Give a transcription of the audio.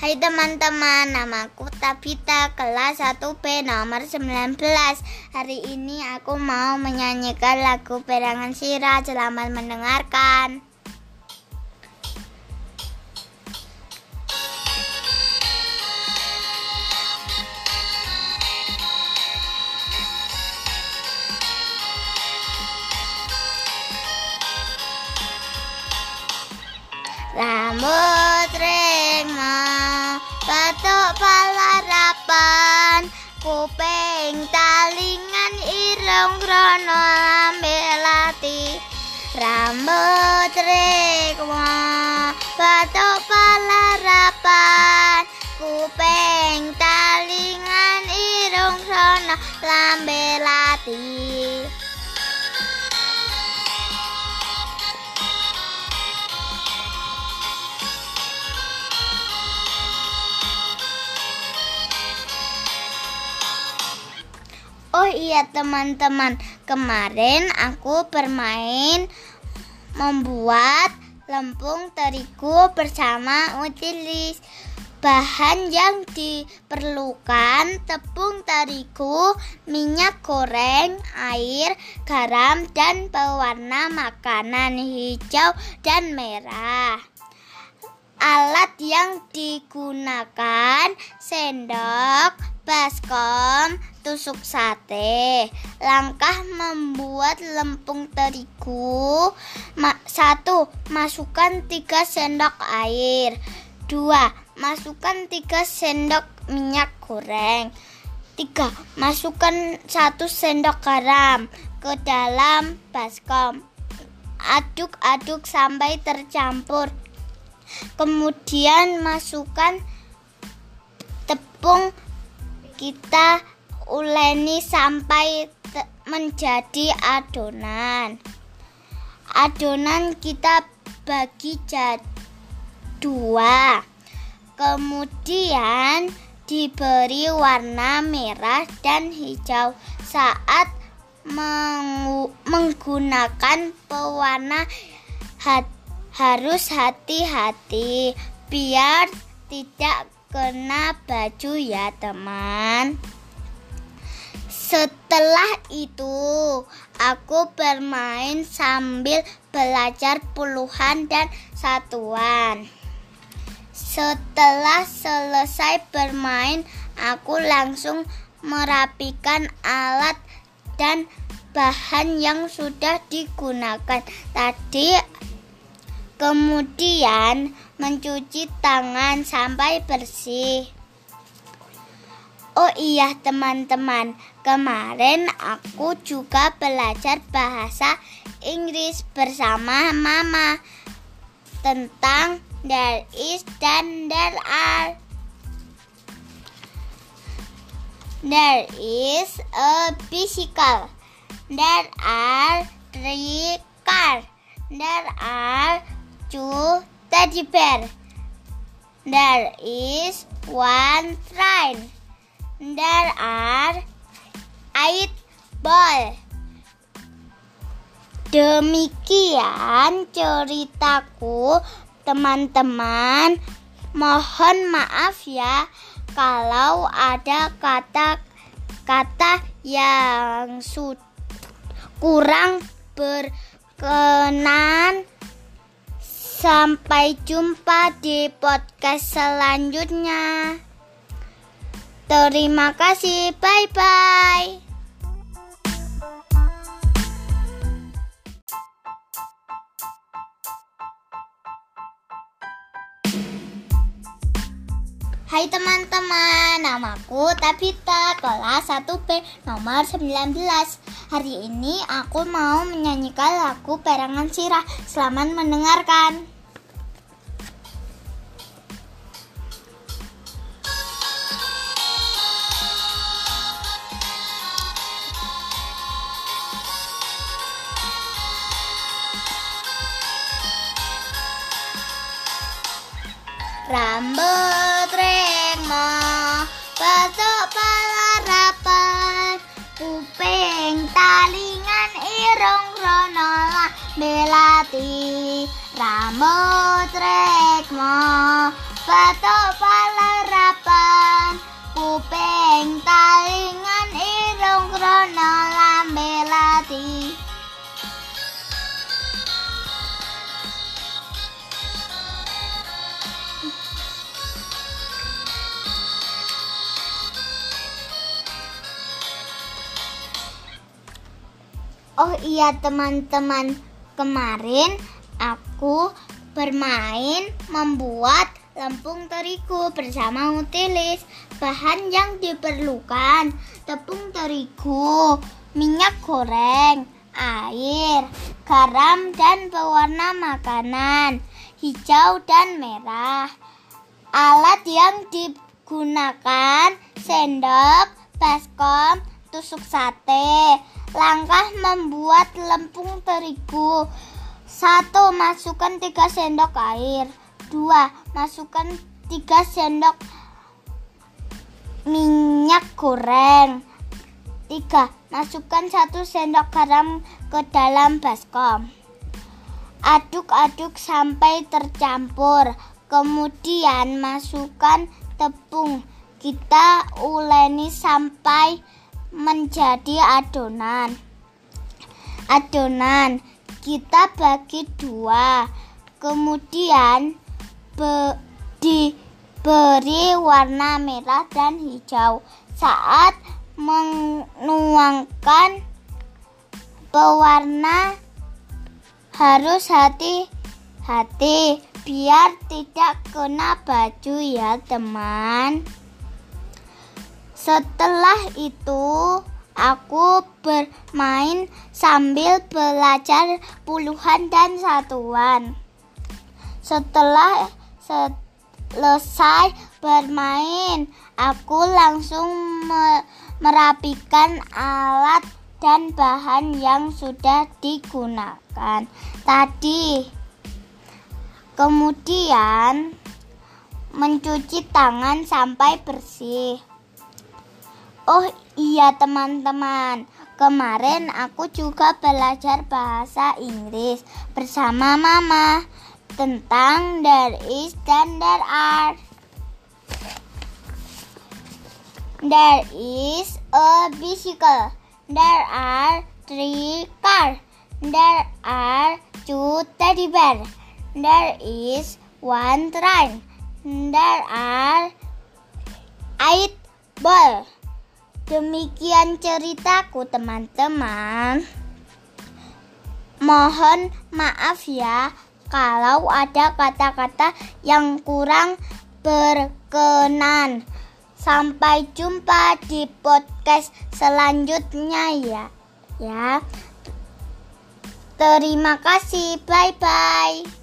Hai teman-teman, namaku Tabita kelas 1B nomor 19 Hari ini aku mau menyanyikan lagu Perangan Sirah. Selamat mendengarkan. Rambut batuk palarapan kuping talingan irung krono lati. Rambut rekwa batuk palarapan kuping talingan irung krono lati Oh iya teman-teman, kemarin aku bermain membuat lempung terigu bersama utilis. Bahan yang diperlukan tepung terigu, minyak goreng, air, garam, dan pewarna makanan hijau dan merah. Alat yang digunakan sendok, baskom, tusuk sate. Langkah membuat lempung terigu. Ma satu, masukkan tiga sendok air. Dua, masukkan tiga sendok minyak goreng. Tiga, masukkan satu sendok garam ke dalam baskom. Aduk-aduk sampai tercampur. Kemudian masukkan tepung kita uleni sampai menjadi adonan. Adonan kita bagi jadi dua. Kemudian diberi warna merah dan hijau saat menggunakan pewarna hati harus hati-hati biar tidak kena baju ya teman. Setelah itu, aku bermain sambil belajar puluhan dan satuan. Setelah selesai bermain, aku langsung merapikan alat dan bahan yang sudah digunakan. Tadi Kemudian mencuci tangan sampai bersih. Oh iya teman-teman, kemarin aku juga belajar bahasa Inggris bersama mama tentang there is dan there are. There is a bicycle. There are three cars. There are two teddy bear. There is one train. There are eight ball. Demikian ceritaku, teman-teman. Mohon maaf ya kalau ada kata-kata yang kurang berkenan Sampai jumpa di podcast selanjutnya. Terima kasih, bye bye. Hai teman-teman, namaku Tabita, kelas 1B, nomor 19. Hari ini aku mau menyanyikan lagu Perangan Sirah. Selamat mendengarkan. Rambut remo Batuk palarapan Kuping talingan irung ronola belati Rambut remo Batuk Oh iya teman-teman, kemarin aku bermain membuat lempung terigu bersama Utilis. Bahan yang diperlukan tepung terigu, minyak goreng, air, garam dan pewarna makanan, hijau dan merah. Alat yang digunakan sendok, baskom, tusuk sate. Langkah membuat lempung terigu. Satu, masukkan tiga sendok air. Dua, masukkan tiga sendok minyak goreng. Tiga, masukkan satu sendok garam ke dalam baskom. Aduk-aduk sampai tercampur. Kemudian masukkan tepung. Kita uleni sampai menjadi adonan. Adonan kita bagi dua, kemudian be, diberi warna merah dan hijau. Saat menuangkan pewarna harus hati-hati biar tidak kena baju ya teman. Setelah itu, aku bermain sambil belajar puluhan dan satuan. Setelah selesai bermain, aku langsung merapikan alat dan bahan yang sudah digunakan tadi. Kemudian mencuci tangan sampai bersih. Oh iya teman-teman, kemarin aku juga belajar bahasa Inggris bersama mama tentang there is dan there are. There is a bicycle. There are three cars. There are two teddy bears. There is one train. There are eight balls. Demikian ceritaku teman-teman. Mohon maaf ya kalau ada kata-kata yang kurang berkenan. Sampai jumpa di podcast selanjutnya ya. Ya. Terima kasih. Bye bye.